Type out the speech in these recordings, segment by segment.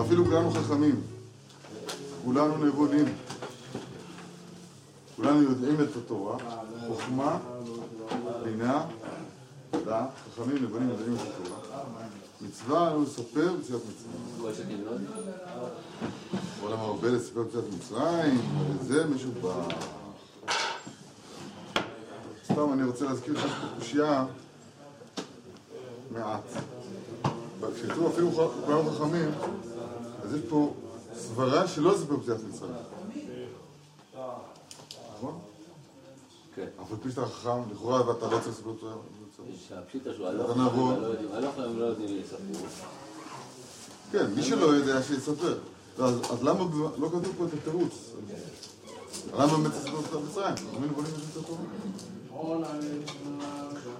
ואפילו כולנו חכמים, כולנו נבונים, כולנו יודעים את התורה, חוכמה, בינה, דעת, חכמים, נבונים, יודעים את התורה. מצווה לנו לספר ביציאת מצרים. עולם הרבה לספר ביציאת מצרים, וזה מישהו ב... סתם אני רוצה להזכיר לך קושייה מעט. כשכתוב אפילו כולנו חכמים, אז יש פה סברה שלא לספר ביציאת מצרים. נכון? כן. אף על פי שאתה חכם, לכאורה ואתה לא צריך לספר הלוך, אתה. לא הם לא. כן, מי שלא יודע שיספר. אז, אז למה לא כתוב פה את התירוץ? למה באמת צריך לספר את מצרים? מי נבונים יש את התורה?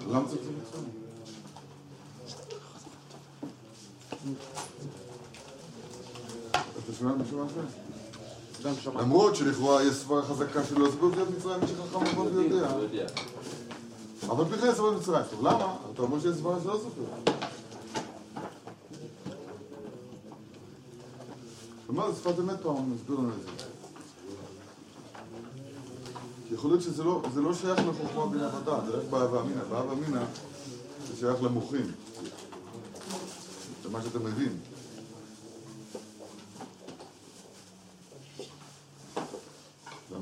למה צריך לספר מצרים? אתה שומע מישהו אחר? למרות שלכאורה יש סברה חזקה שלא לספר את מצרים, מי שחכם ויודע. הוא יודע. אבל בכלל לספר מצרים. עכשיו למה? אתה אומר שיש סברה שלא. ומה זה שפת אמת פעם, נסביר לנו את זה. כי יכול להיות שזה לא, זה לא שייך לחוכמה בינה ודעת, זה רק באהבה אמינא. באהבה אמינא זה שייך למוחים. זה מה שאתה מבין.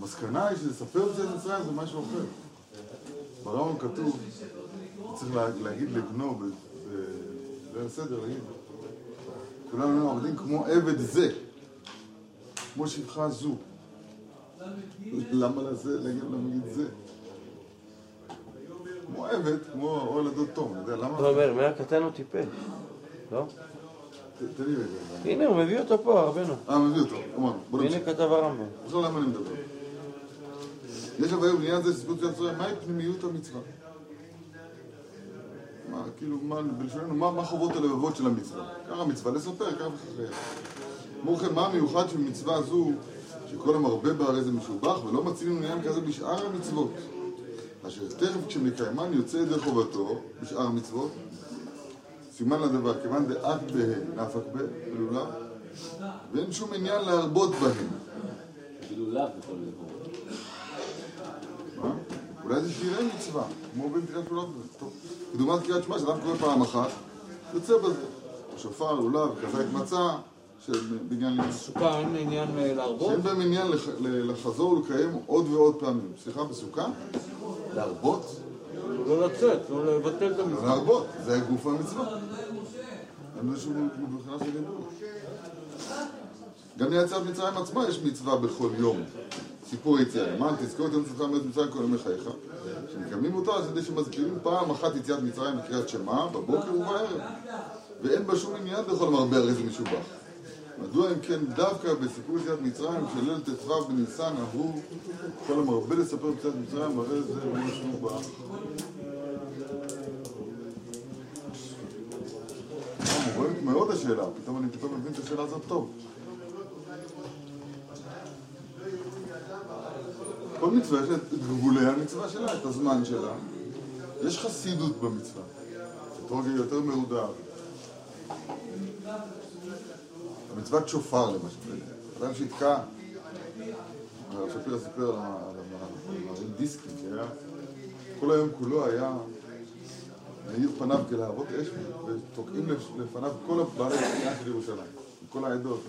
והמסקנה היא שלספר את זה למצרים זה משהו אחר. ברמב"ם כתוב, צריך לה- להגיד לבנו ב- בליל הסדר, להגיד, כולנו היינו עובדים כמו עבד זה, כמו שפחה זו. למה לזה, להגיד להגיד זה? כמו עבד, כמו אוהל הדוד תום, אתה יודע למה? אומר, מהקטן הוא טיפש, לא? תן לי רגע. הנה, הוא מביא אותו פה, רבנו. אה, מביא אותו, אמרנו, נמשיך. כתב הרמב"ם. עכשיו למה אני מדבר? יש היום בעניין הזה של ישראל, מהי פנימיות המצווה? מה, כאילו, מה, בלשוננו, מה, מה חובות הלבבות של המצווה? ככה מצווה לספר, ככה וככה. כן, מה המיוחד של מצווה זו, שכל המרבה בה הרי זה משובח, ולא מצילים עניין כזה בשאר המצוות. אשר תכף כשמקיימן יוצא ידי חובתו בשאר המצוות, סימן לדבר, כיוון דאק בהן, נפק בה, בלולב, ואין שום עניין להרבות בהן. לאו בכל. מה? אולי זה שירי מצווה, כמו בקריאת שמע, טוב. כדוגמת קריאת שמע, שאדם קורא פעם אחת, יוצא בזה. שופר, לולב, כזית מצה, שבעניין לימוד. סוכה אין עניין אה, להרבות? שאין בהם עניין לחזור ולקיים עוד ועוד פעמים. סליחה, בסוכה? להרבות? לא לצאת, לא לבטל את המצווה. להרבות, זה גוף המצווה. אין לזה שום מבחינה של דיבור. גם ליציאת מצרים עצמה יש מצווה בכל יום. סיפור היציאה. למען תזכור את שלך מארץ מצרים כל ימי חייך. שמקיימים אותו על ידי שמזכירים פעם אחת יציאת מצרים בקריאת שמע, בבוקר ובערב. ואין בה שום עניין לכל מרבה הרי זה משובח. מדוע אם כן דווקא בסיפור יציאת מצרים של ליל ט"ו בניסן עברו כל המרבה לספר יציאת מצרים הרי זה משובח. מובנת מאוד השאלה, פתאום אני פתאום מבין את השאלה הזאת טוב. כל מצווה יש את גבולי המצווה שלה, את הזמן שלה. יש חסידות במצווה. אתרוג יותר מהודר. המצוות שופר למשל. אדם שיתקע, הרב שפירא סיפר על ה- על ה- על דיסקים, שהיה, כל היום כולו היה מאיר פניו כלהבות אש ותוקעים לפ- לפניו כל בעלי השנייה של ירושלים. כל העדות,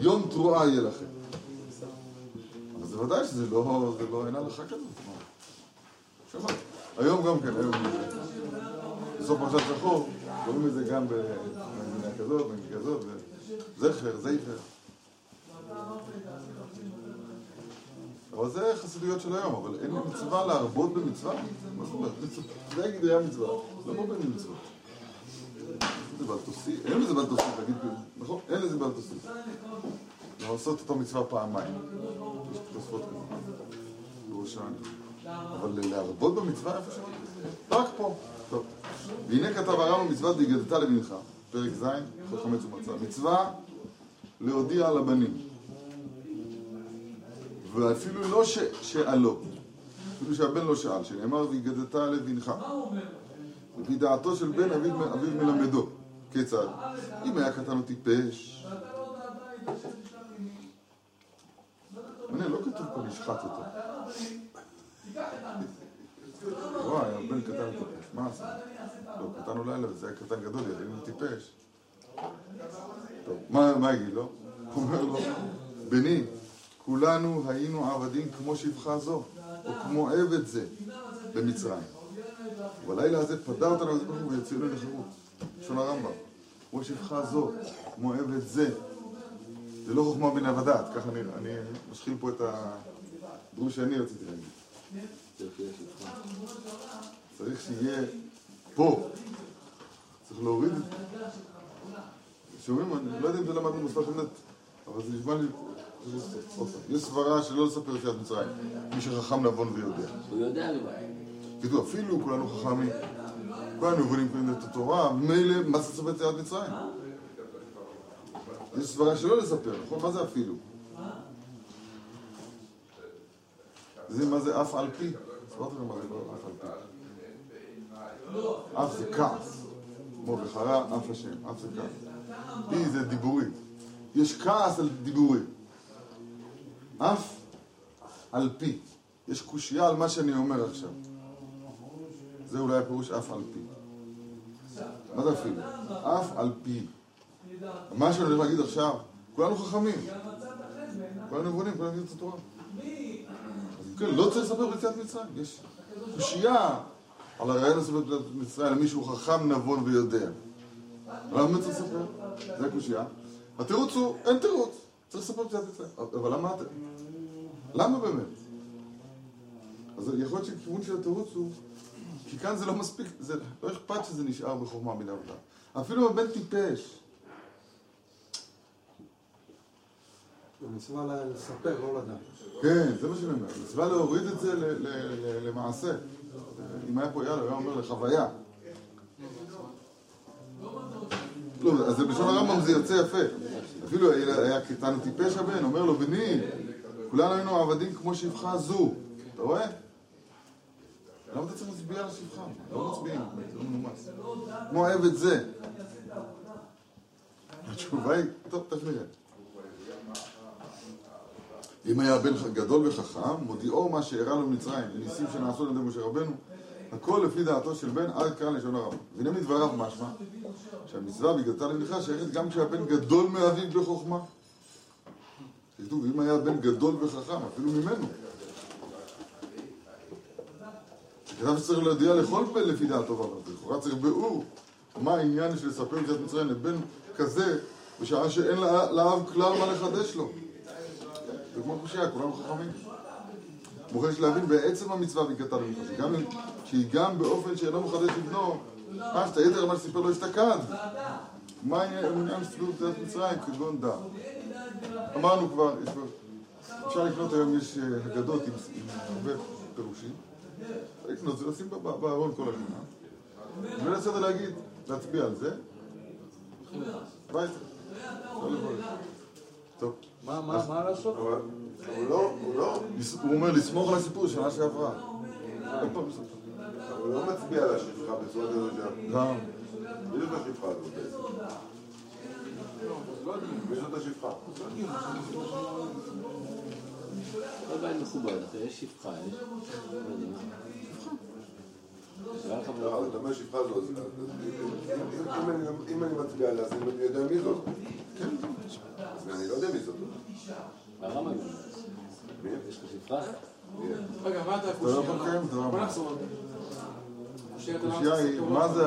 יום תרועה יהיה לכם. זה ודאי שזה לא, זה לא, אין הלכה כזאת. היום גם כן, היום בסוף פרשת זכור, קוראים לזה גם במדינה כזאת, במדינה כזאת, זכר, זכר. אבל זה חסידויות של היום, אבל אין מצווה להרבות במצווה? מה זאת אומרת? זה היה מצווה, לא מרבה במצווה. זה בעל תוסי, אין לזה תגיד, נכון? אין לזה תוסי. לעשות אותו מצווה פעמיים. יש תוספות כזה. אבל להרבות במצווה איפה זה? רק פה. טוב. והנה כתב הרב מצוות והגדת לבנך, פרק ז', חוק חמץ ומצה. מצווה להודיע על הבנים. ואפילו לא ש... שאלו, אפילו שהבן לא שאל, שנאמר והגדת לבנך. לפי דעתו של בן אביו מלמדו. כיצד? אם היה קטן או טיפש. מעניין, לא כתוב פה נשחט אותו. וואי, הבן קטן טיפש, מה עשה? לא, קטן אולי לא, זה היה קטן גדול, ילדים הוא טיפש. טוב, מה יגיד לו? הוא אומר לו, בני, כולנו היינו עבדים כמו שפחה זו, או כמו עבד זה, במצרים. ובלילה הזה פדה אותנו הקדוש ברוך הוא ויוציאנו לחירות. לשון הרמב"ם. כמו שפחה זו, כמו עבד זה. זה לא חוכמה בינה ודעת, ככה אני, אני משחיל פה את הדרוש שאני רציתי להגיד. צריך שיהיה פה. צריך להוריד את זה. שומעים? אני לא יודע אם זה למדנו מוסף אמת, אבל זה נשמע לי... פעם, יש סברה שלא לספר יציאת מצרים. מי שחכם נבון ויודע. הוא יודע לבד. תדעו, אפילו כולנו חכמים, כולנו מבינים את התורה, מילא, מה זה לספר יציאת מצרים? יש סברה שלא לספר, נכון? מה זה אפילו? זה מה זה אף על פי? הסברתי לכם מה זה לא אף על פי. אף זה כעס, כמו בחרה אף השם, אף זה כעס. פי זה דיבורי. יש כעס על דיבורי. אף על פי. יש קושייה על מה שאני אומר עכשיו. זה אולי הפירוש אף על פי. מה זה אפילו? אף על פי. מה שאני הולך להגיד עכשיו, כולנו חכמים. כולנו נבונים, כולנו יודעים את התורה. כן, לא צריך לספר ביציאת מצרים. יש קושייה על הרעיון לספר ביציאת מצרים למישהו חכם, נבון ויודע. למה באמת צריך לספר? זה הקושייה. התירוץ הוא, אין תירוץ. צריך לספר ביציאת מצרים. אבל למה אתם? למה באמת? אז יכול להיות שכיוון של התירוץ הוא, כי כאן זה לא מספיק, זה לא אכפת שזה נשאר בחוכמה בינה ודעת. אפילו הבן טיפש, לא. כן, זה מה שאני אומר, מצווה להוריד את זה למעשה. אם היה פה יאללה, הוא היה אומר לחוויה. לא, אז בלשון הרמב"ם זה יוצא יפה. אפילו היה קטן טיפש הבן, אומר לו, בני, כולנו היינו עבדים כמו שפחה זו. אתה רואה? למה אתה צריך להצביע על השפחה? לא מצביעים, זה לא מנומס. כמו עבד זה. התשובה היא, טוב, תכף נראה. אם היה בן גדול וחכם, מודיעו מה שאירע לו במצרים, ניסים שנעשו על ידי משה רבנו, הכל לפי דעתו של בן, עד כאן לשון הרב. והנה מדבריו משמע, שהמצווה בגדתה למלכה שייכת גם כשהבן גדול מאביו בחוכמה. כתוב, אם היה בן גדול וחכם, אפילו ממנו. כתב שצריך להודיע לכל בן לפי דעתו ואמרתי, לכאורה צריך ביאור מה העניין של לספר יציאת מצרים לבן כזה, בשעה שאין לאב כלל מה לחדש לו. זה כמו קושייה, כולנו חכמים. יש להבין בעצם המצווה שגם אם- שהיא גם באופן שאינו מחדש לבנו, מה שאתה יתר מה שסיפר לו אשתקד. מה העניין לספר יציאת מצרים כגון דעת? אמרנו כבר, אפשר לקנות היום, יש אה, אגדות עם עם הרבה פירושים. אפשר לקנות זה, לשים בארון כל הזמן. ולצאת להגיד, להצביע על זה. ביי. לא לבוא. טוב. מה, מה, מה לעשות? הוא לא, הוא לא, הוא אומר לסמוך על הסיפור של שנה שעברה. הוא לא מצביע על השפחה בצורה כזאת שם. גם, מי זאת השפחה הזאת בעצם? מי זאת השפחה? אחי, יש שפחה, יש... לא אתה אומר שפחה זאת, אז- אם- אני- מצביע עליה, אז אני יודע מי זאת. אז אני לא יודע מי זאת. הרמב"ם, מי? יש לך שפחה? רגע, מה אתה לא יכול לקיים את בוא הרמב"ם. נחזור על זה. קושייה אתה לא היא, מה זה.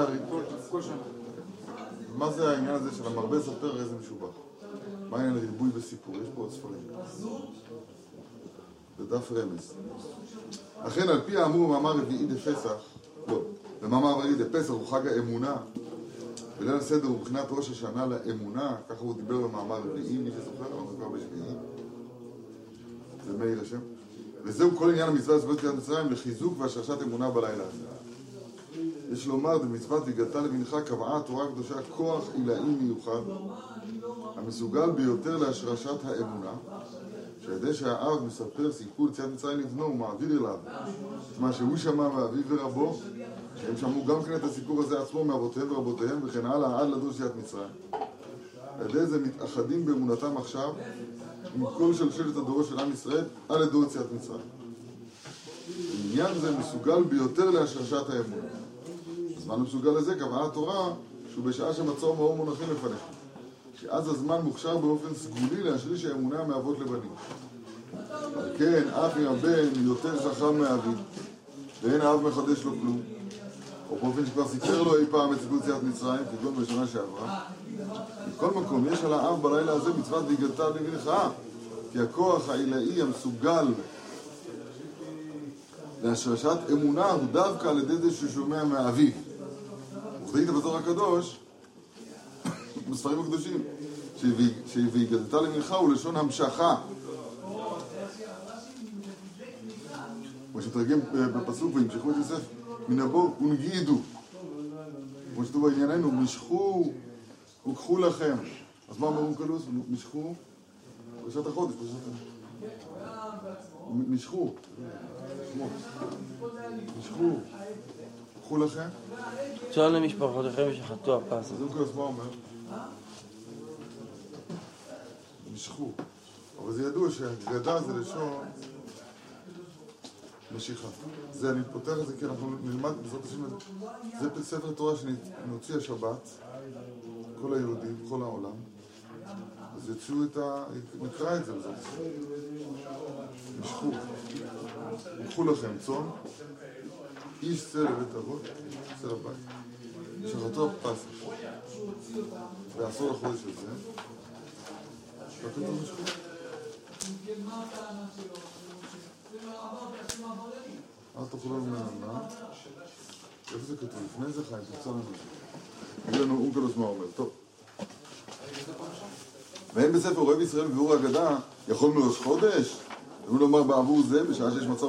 מה זה העניין הזה של המרבה ספר איזה משובח? מה העניין הריבוי בסיפור? יש פה עוד ספרים. בדף רמז. אכן על פי האמור במאמר רביעי דפסח, במאמר רביעי דפסח הוא חג האמונה, וליל הסדר הוא מבחינת ראש השנה לאמונה, ככה הוא דיבר במאמר רביעי, מי שזוכר, כבר בשביעי. זה מאיר השם. וזהו כל עניין המצווה לסבול יציאת מצרים לחיזוק והשרשת אמונה בלילה הזה. יש לומר, במצוות והגדת לבנך קבעה התורה הקדושה כוח עילאי מיוחד, המסוגל ביותר להשרשת האמונה, שעל ידי שהאב מספר סיפור יציאת מצרים לבנו, הוא מעביר אליו את מה שהוא שמע מאביו ורבו, הם שמעו גם כן את הסיפור הזה עצמו מאבותיהם ורבותיהם וכן הלאה עד לדור יציאת מצרים. על ידי זה מתאחדים באמונתם עכשיו עם כל שלשלת הדורות של עם ישראל עד לדור יציאת מצרים. עניין זה מסוגל ביותר להשרשת האמון. הזמן המסוגל לזה קבעה התורה שהוא בשעה שמצור מאור מונחים לפניך. שאז הזמן מוכשר באופן סגולי להשריש האמונה מאבות לבנים. על כן, אף אם הבן יותר חכם מאביו, ואין האב מחדש לו כלום, או באופן שכבר סיפר לו אי פעם את סיפור יציאת מצרים, כגון בשנה שעברה. מכל מקום, יש על האב בלילה הזה מצוות והגדת לבנך, כי הכוח העילאי המסוגל להשרשת אמונה הוא דווקא על ידי זה ששומע מאביו. וכתית בזוהר הקדוש, בספרים הקדושים, שה"ויגדת למנחה" הוא לשון המשכה. כמו שמתרגם בפסוק, וימשכו את יוסף מן ונגידו. כמו שכתוב בענייננו, משכו וקחו לכם. אז מה אומרים קלוס? משכו, פרשת החודש, פרשת ה... משכו. משכו, קחו לכם. צאן למשפחותיכם שחטאו הפס. אז אונקלוס מה אומר? משכו. אבל זה ידוע שהגדה זה לשון משיכה. זה, אני פותח את זה כי אנחנו נלמד בעזרת השם, זה ספר תורה שנוציא השבת, כל היהודים, כל העולם. אז יצאו את ה... נקרא את זה בעזרת השם. משכו. קחו לכם צאן, איש צא לבית אבות, צא לבית. שחטו פסח. בעשור לחודש הזה. וכתוב משכו. אל תאכלו מהענה. איפה זה כתוב? לפני זה חיים, תמצא לנו. תגיד לנו אונקלוס מה אומר. טוב. ואין בספר אוהב ישראל וביאור אגדה, יכול מראש חודש? אמרו לומר בעבור זה, בשעה שיש מצב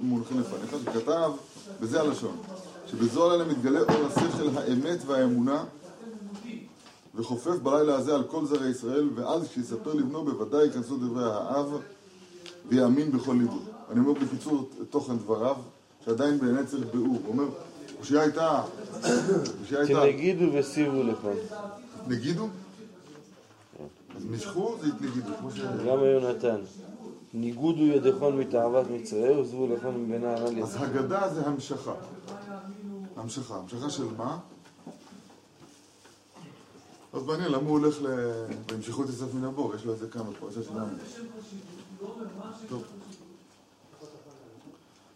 מונחים לפניך, שכתב, וזה הלשון, שבזוהר עליהם מתגלה אור השכל, האמת והאמונה, וחופף בלילה הזה על כל זרעי ישראל, ואז כשיספר לבנו בוודאי ייכנסו דברי האב, ויאמין בכל ליבו. אני אומר בקיצור את תוכן דבריו, שעדיין בעיני צריך ביאור. הוא אומר, קושייה הייתה, כנגידו וסיבו לכם. נגידו? אז משכו זה נגידו, כמו ש... למה יונתן? ניגודו ידכון מתאוות מצרי וזבו לכם מבין הענל אז הגדה זה המשכה. המשכה. המשכה של מה? אז מעניין, למה הוא הולך ל... והמשכו את יוסף מן הבור? יש לו איזה כמה של למה. טוב.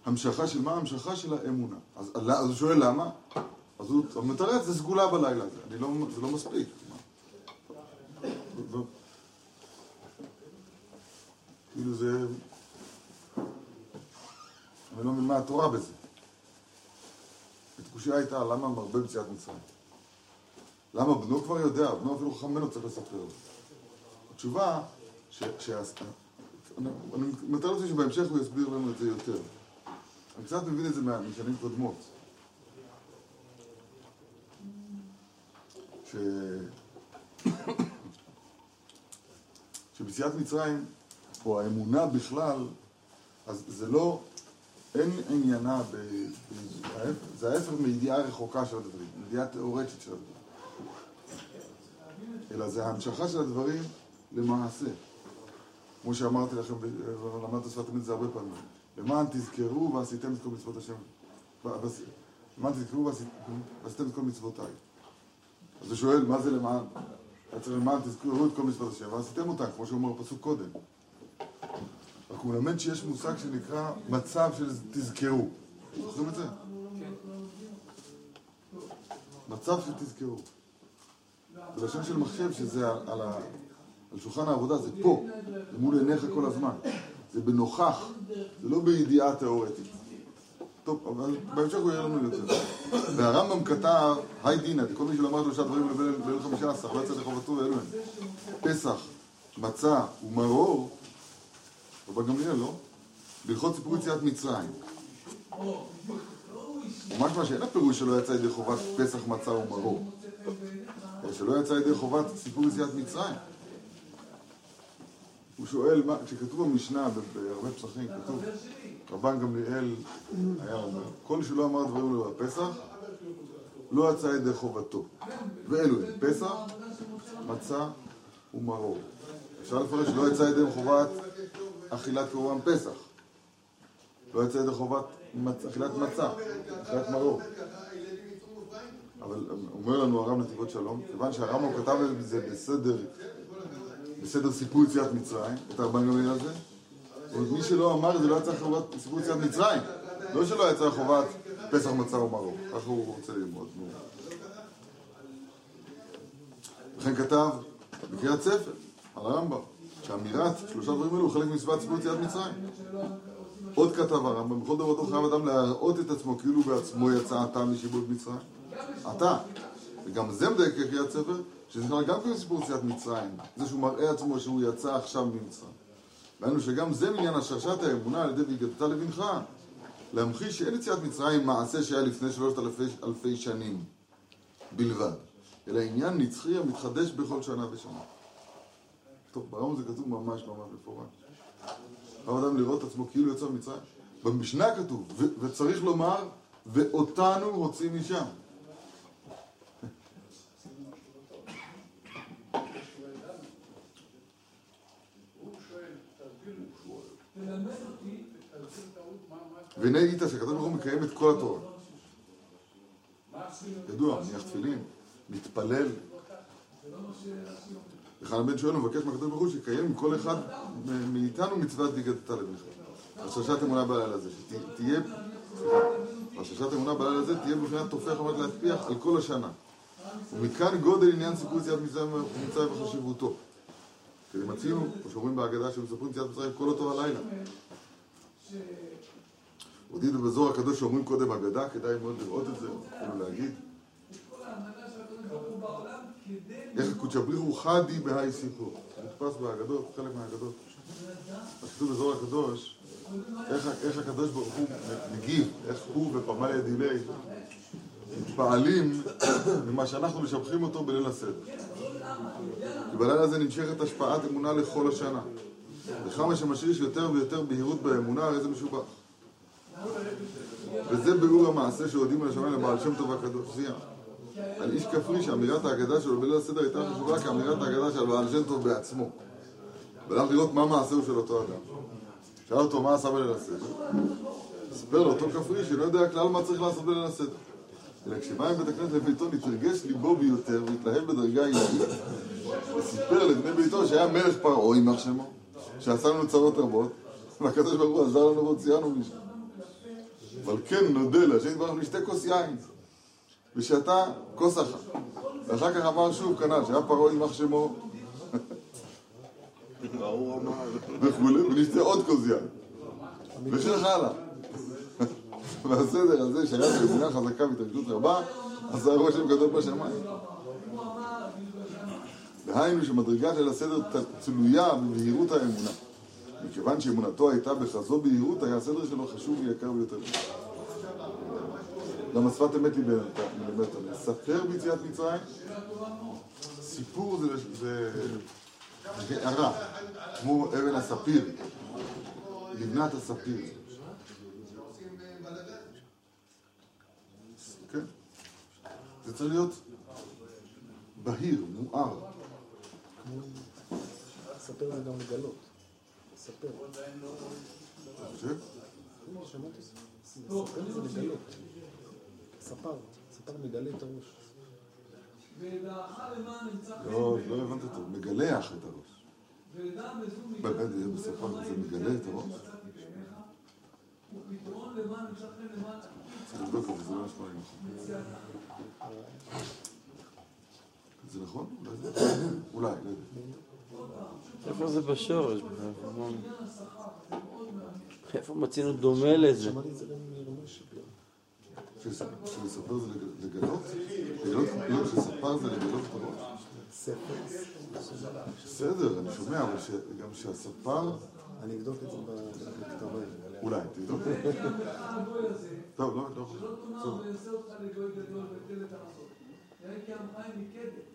המשכה של מה? המשכה של האמונה. אז, אז הוא שואל למה? אז הוא מתרץ, זה סגולה בלילה הזה. אני לא, זה לא מספיק. כאילו זה... אני לא מבין מה התורה בזה. התקושייה הייתה, למה מרבה ביציאת מצרים? למה בנו כבר יודע, בנו אפילו חכם ממנו צריך לספר לו. התשובה, ש... ש... אני מתאר לעצמי שבהמשך הוא יסביר לנו את זה יותר. אני קצת מבין את זה משנים קודמות. ש... שביציאת מצרים, או האמונה בכלל, אז זה לא, אין עניינה, ב, זה ההפך מידיעה רחוקה של הדברים, מידיעה תיאורטית של הדברים. אלא זה ההמשכה של הדברים למעשה. כמו שאמרתי לכם, למדת שפת אמת זה הרבה פעמים. למען תזכרו ועשיתם את כל מצוות השם. למען תזכרו ועשית- ועשיתם את כל מצוותיי. אז הוא שואל, מה זה למען? היה צריך למען תזכרו את כל מצוות השם, ועשיתם אותם, כמו שאומר בפסוק קודם. רק הוא מלמד שיש מושג שנקרא מצב של תזכרו. זוכרים את זה? מצב של תזכרו. בלשון של מחשב שזה על, שולחן העבודה, זה פה, זה מול עיניך כל הזמן. זה בנוכח, זה לא בידיעה תיאורטית. טוב, אבל בהמשך הוא יהיה לנו יותר. והרמב"ם כתב, היי דינא, כל מי שלמד שלושה דברים לבין חמישה עשר, לא יצא לחובתו ואלו הם. פסח, מצה ומרור, רבן גמליאל, לא? בהלכות סיפור יציאת מצרים. משמע שאין הפירוש שלא יצא ידי חובת פסח, מצה ומרור. שלא יצא ידי חובת סיפור יציאת מצרים. הוא שואל, כשכתוב במשנה, בהרבה פסחים, כתוב, רבן גמליאל היה אומר, כל שלא אמר דברים אלו בפסח, לא יצא ידי חובתו. ואלו הם פסח, מצה ומרור. אפשר לפרש שלא יצא ידי חובת אכילת קורבן פסח. לא יצא ידי חובת. אכילת מצה, אכילת מרור. אבל אומר לנו הרב נתיבות שלום, כיוון שהרמב"ם כתב את זה בסדר, בסדר סיפור יציאת מצרים, את גמליאל הזה, אומרת, מי שלא אמר זה לא יצא חובת סיפור יציאת מצרים. לא שלא יצא חובת פסח מצה ומרור, ככה הוא רוצה ללמוד. נו. לכן כתב בקריאת ספר, על הרמב"ם, שאמירת שלושה דברים אלו הוא חלק ממצוות סיפור יציאת מצרים. עוד כתב הרמב"ם, בכל דברתו חייב אדם להראות את עצמו כאילו בעצמו יצא אתה משיבות מצרים. אתה. וגם זה מדייק כקריאת ספר, שזה נכלל גם כן סיפור יציאת מצרים. זה שהוא מראה עצמו שהוא יצא עכשיו ממצרים. ראינו שגם זה מעניין השרשת האמונה על ידי והגדת לבנך. להמחיש שאין יציאת מצרים מעשה שהיה לפני שלושת אלפי, אלפי שנים בלבד, אלא עניין נצחי המתחדש בכל שנה ושנה. טוב, ברמב"ם זה כתוב ממש ממש מפורש. חייב אדם לראות את עצמו כאילו יצא ממצרים. במשנה כתוב, וצריך לומר, ואותנו הוציא משם. והנה ראית שהקדוש ברוך הוא מקיים את כל התורה. ידוע, מניח תפילין, מתפלל. וכאן הבן שואל ומבקש מהקדוש ברוך הוא שיקיים כל אחד מאיתנו מצוות והגדת לבנך. השרשת אמונה בלילה הזה, שתהיה, סליחה, השרשת אמונה בלילה הזה תהיה בבחינת תופח עמד להשפיח על כל השנה. ומכאן גודל עניין סיפור יציאת מצרים וחשיבותו. כי מצינו, כמו שאומרים בהגדה שמספרים יציאת מצרים כל אותו הלילה. הודיעו בזוהר הקדוש שאומרים קודם אגדה, כדאי מאוד לראות את זה, אפילו להגיד. איך קודשא בריחו חדי בהאי סיפור. נתפס באגדות, חלק מהאגדות. אז כתוב בזוהר הקדוש, איך הקדוש ברוך הוא מגיב, איך הוא ופמליה דילי מתפעלים ממה שאנחנו משבחים אותו בליל הסדר. כי בלילה הזה נמשכת השפעת אמונה לכל השנה. וכמה שמשריש יותר ויותר בהירות באמונה, הרי זה משובח. וזה ביאור המעשה שהודים על השמיים לבעל שם טוב הקדוש. על איש כפרי שאמירת ההגדה שלו בליל הסדר הייתה חשובה כאמירת ההגדה של בעל שם טוב בעצמו. והלך לראות מה מעשהו של אותו אדם. שאל אותו מה עשה בליל הסדר. סיפר לאותו כפרי שלא יודע כלל מה צריך לעשות בליל הסדר. אלא כשבא עם בית הכנסת לביתו נתרגש ליבו ביותר והתלהב בדרגה עילאית וסיפר לבני ביתו שהיה מלך פרעה, יימח שמו, שעשה לנו צרות רבות והקדוש ברוך הוא עזר לנו והוציאנו משם. אבל כן נודה להשם יתברך נשתה כוס יין ושתה כוס אחת. ואחר כך אמר שוב כנ"ל שהיה פרעה יימח שמו. וכולי ונשתה עוד כוס יין. וכך הלאה והסדר הזה שהיה באמונה חזקה והתרגשות רבה עשה רושם גדול בשמיים דהיינו שמדרגה של הסדר תלויה בבהירות האמונה מכיוון שאמונתו הייתה בכזו בהירות, היה הסדר שלו חשוב ויקר ביותר. גם השפת אמת לימדת אותנו. לספר ביציאת מצרים, סיפור זה הערה, כמו אבן הספיר, לבנת הספיר. כן? זה צריך להיות בהיר, מואר. לספר זה גם לגלות. זה לגלות. ספר. ספר מגלה את הראש. לא, לא הבנת אותו. מגלח את הראש. באמת, זה בשפה, זה מגלה את הראש? צריך זה נכון. אולי לא יודע. איפה זה בשורש? איפה- מצינו דומה לזה? שלספר זה לג- לגלות? לגלות, לא, שספר זה לגלות את. בסדר, אני שומע, אבל גם שהספר, אני אבדוק את זה בכתב האלה. אולי, תבדוק. טוב, לא, לא. שלא תאמר ואעשה אותך לגוי גדול ותן את העשות. נראה כי עמך הם מקדם.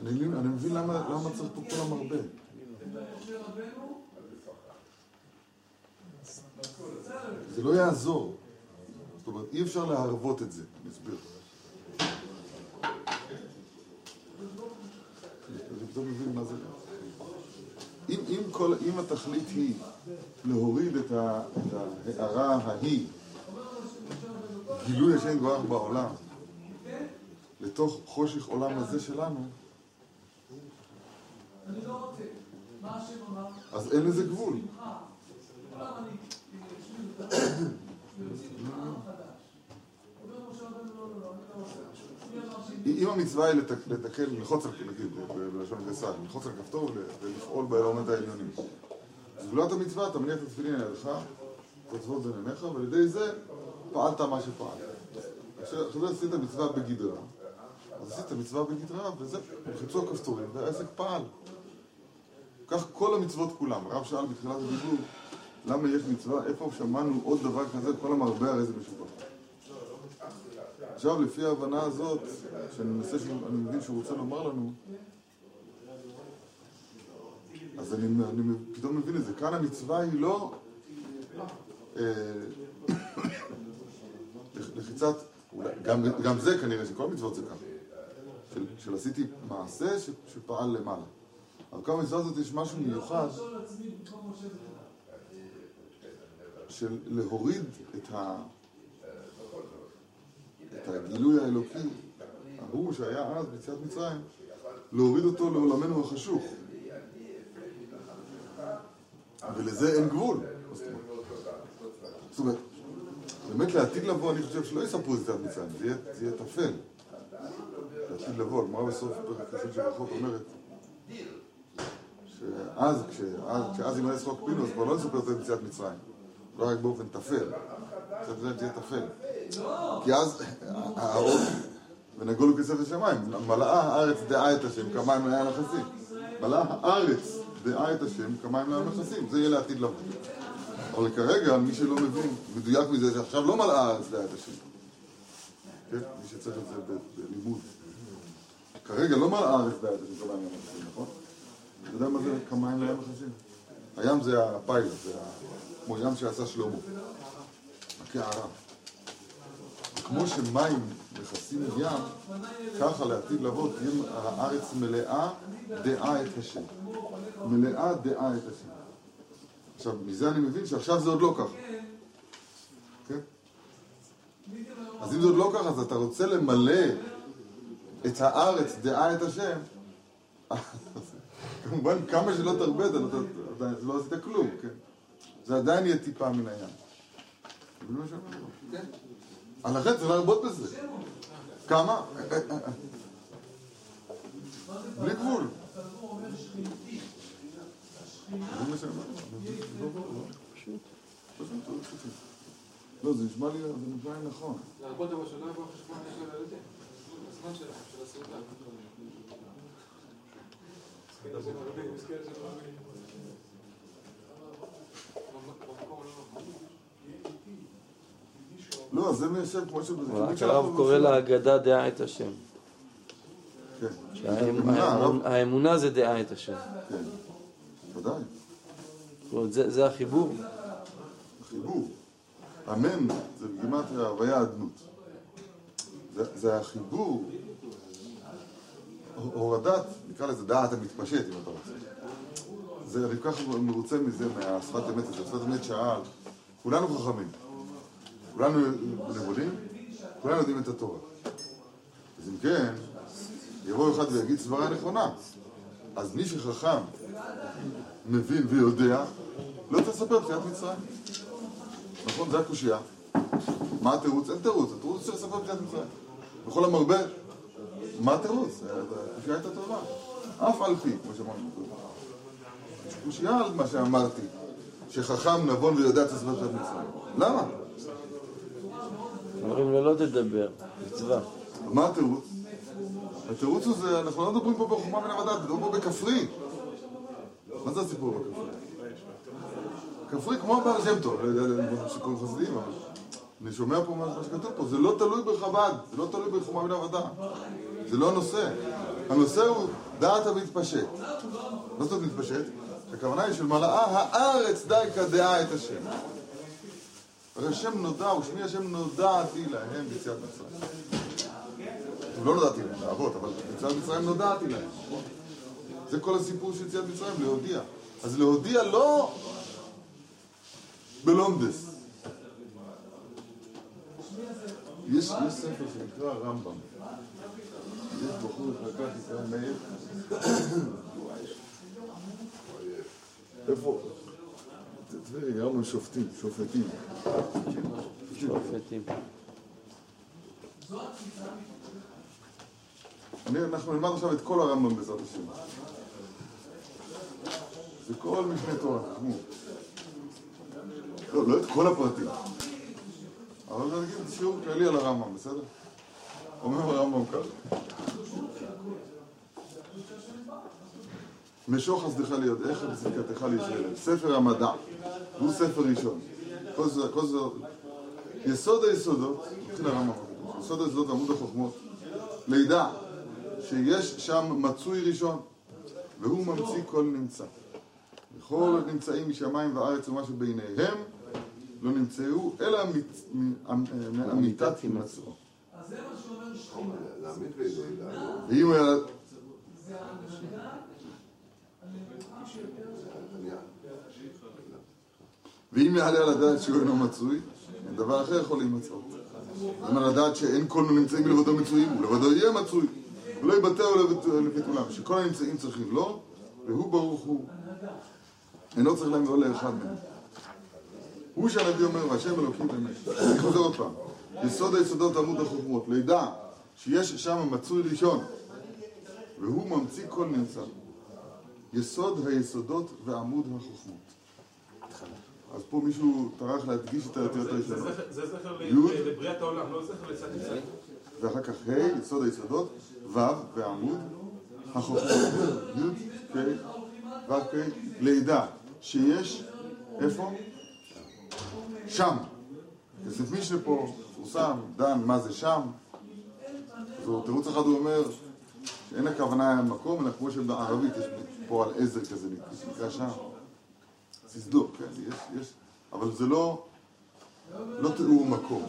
אני מבין למה צריך פה כל המרבה. זה לא יעזור. זאת אומרת, אי אפשר להרוות את זה. אני אסביר. פתאום מבין מה זה. אם, אם, כל, אם התכלית היא להוריד את, ה, את ההערה ההיא, גילוי השם יתברך בעולם, לתוך חושך עולם הזה שלנו, אז אין לזה גבול. המצווה היא לתק- לתקן, ללחוץ על, נגיד, בלשון גסה, ללחוץ על כפתור ול- ולפעול באלמנט העליונים. סגולת המצווה, אתה מניח את התפילין על ידך, תוצאות בין עיניך, ועל ידי זה פעלת מה שפעלת. עכשיו עשית מצווה בגדרה, אז עשית מצווה בגדרה, וזה, נלחצו הכפתורים, והעסק פעל. כך כל המצוות כולם. הרב שאל בתחילת הדיבור, למה יש מצווה, איפה שמענו עוד דבר כזה, כל המרבה הרי זה משובח. עכשיו, לפי ההבנה הזאת, שאני מנסה, אני מבין שהוא רוצה לומר לנו, אז אני, אני פתאום מבין את זה. כאן המצווה היא לא אה, לחיצת, גם, גם זה כנראה, שכל המצוות זה ככה. של, של עשיתי מעשה ש, שפעל למעלה. אבל כל המצווה הזאת יש משהו מיוחד של להוריד את, ה, את הגילוי האלוקי, ההוא שהיה אז ביציאת מצרים, להוריד אותו לעולמנו החשוך. ולזה אין גבול. זאת אומרת, באמת לעתיד לבוא, אני חושב שלא יספרו את יציאת מצרים, זה יהיה- זה טפל. לעתיד לבוא, הגמרא בסוף פרק י"ד של ברכות אומרת שאז, כשאז, יימלא שחוק פינו, אז כבר לא נספר את יציאת מצרים. לא רק באופן טפל. יציאת מצרים תהיה טפל. כי אז האור ונגולו כסף השמיים. מלאה הארץ דעה את השם כמים לים נכסים. מלאה הארץ דעה את השם כמים לים נכסים. זה יהיה לעתיד לבוא. אבל כרגע, מי שלא מבין, מדויק מזה שעכשיו לא מלאה הארץ דעה את השם. כן? מי שצריך את זה בלימוד. כרגע לא מלאה הארץ דעה את השם כמים לים נכסים, נכון? אתה יודע מה זה כמים לים נכסים? הים זה הפיילוט, זה כמו ים שעשה שלמה. הקערה. כמו שמים מכסים ים, ככה לעתיד לבוא תהיה הארץ מלאה דעה את השם. מלאה דעה את השם. עכשיו, מזה אני מבין שעכשיו זה עוד לא ככה. כן? אז אם זה עוד לא ככה, אז אתה רוצה למלא את הארץ דעה את השם, כמובן כמה שלא תרבה, אתה לא- עשית כלום, כן? זה עדיין יהיה טיפה מן הים. מבין מה שאני אומר? אז לכן צריך להרבות בזה. כמה? בלי גבול. לא, לא, לא. לא, זה נשמע לי, זה נשמע לי נכון. להרבות אבל שלא יבוא חשבון של הסעודה. לא זה מיישב כמו שזה. רק הרב קורא להגדה דעה את השם. כן. האמונה זה דעה את השם. כן. ודאי. זה החיבור. חיבור. אמן זה בגימטריה הוויה אדנות. זה, זה החיבור, הורדת, נקרא לזה דעת המתפשט אם אתה רוצה. זה, אני כל כך מרוצה מזה, מהשפת אמת הזאת. שפת אמת שאל, כולנו חכמים, כולנו נבונים, כולנו יודעים את התורה. אז אם כן, יבוא אחד ויגיד סברה נכונה. אז מי שחכם, מבין ויודע, לא תספר פציעת מצרים. נכון? זה הקושייה. מה התירוץ? אין תירוץ, התירוץ צריך לספר פציעת מצרים. בכל המרבה, מה התירוץ? הקושייה הייתה טובה. אף על פי, כמו שאמרנו. יש קושייה על מה שאמרתי, שחכם נבון ויודע את הסבר פציעת מצרים. למה? אומרים לו לא תדבר, מצווה. מה התירוץ? התירוץ הוא זה, אנחנו לא מדברים פה בחוכמה מן המדע, מדברים פה בכפרי. מה זה הסיפור בכפרי? כפרי כמו הבעל שם טוב, לא יודע זה סיפורים חסידיים, אבל אני שומע פה מה שכתוב פה, זה לא תלוי בחב"ד, זה לא תלוי בחוכמה מן המדע. זה לא הנושא. הנושא הוא דעת המתפשט. מה זאת אומרת מתפשט? הכוונה היא של מלאה הארץ די כדעה את השם. הרי השם נודע, ושמי השם נודעתי להם ביציאת מצרים. לא נודעתי להם, לאבות, אבל ביציאת מצרים נודעתי להם. זה כל הסיפור של יציאת מצרים, להודיע. אז להודיע לא בלונדס. יש, ספר שנקרא רמב"ם. יש בחור חזקה שנקרא מאיר. איפה? תראה, רמב"ם שופטים, שופטים. שופטים. אנחנו נלמד עכשיו את כל הרמב"ם בעזרת השם. זה כל משנה תורה. לא, לא את כל הפרטים. אבל נגיד שיעור כללי על הרמב"ם, בסדר? אומר הרמב"ם ככה. משוך חסדך ליודעך וצדקתך לישראל. ספר המדע, הוא ספר ראשון. כל זה, זה, יסוד היסודות, מתחיל הרמב"ם, יסוד היסודות ועמוד החוכמות, לידע שיש שם מצוי ראשון, והוא ממציא כל נמצא. וכל נמצאים משמיים וארץ ומה שביניהם לא נמצאו, אלא מאמיתת הימצאו. להעמיד וידע. ואם היה... ואם יעלה על הדעת שהוא אינו מצוי, דבר אחר יכול להימצאות. אם על הדעת שאין כל נמצאים מלבדו מצויים, הוא לבדו יהיה מצוי. ולא יבטאו לביטולם, שכל הנמצאים צריכים לו, והוא ברוך הוא. אינו צריך להם ולא לאחד מהם. הוא שהנביא אומר, והשם אלוקים באמת. אני חוזר עוד פעם. יסוד היסודות עמוד החוכמות, לידע שיש שם מצוי ראשון, והוא ממציא כל נמצא. יסוד היסודות ועמוד החוכמות. אז פה מישהו טרח להדגיש את האותיות הראשונות. זה זכר לבריאת העולם, לא זכר ליציאת מצרים. ואחר כך ה', יסוד היסודות, ו' ועמוד החוכמות, י', ק', ו', ק', לידע, שיש, איפה? שם. כסף משנה פה, מפורסם, דן, מה זה שם? אז תירוץ אחד הוא אומר, שאין הכוונה מקום, אלא כמו שבערבית יש פה על עזר כזה, נקרא שם. סיסדו, כן, יש, יש, אבל זה לא, לא תיאור מקום.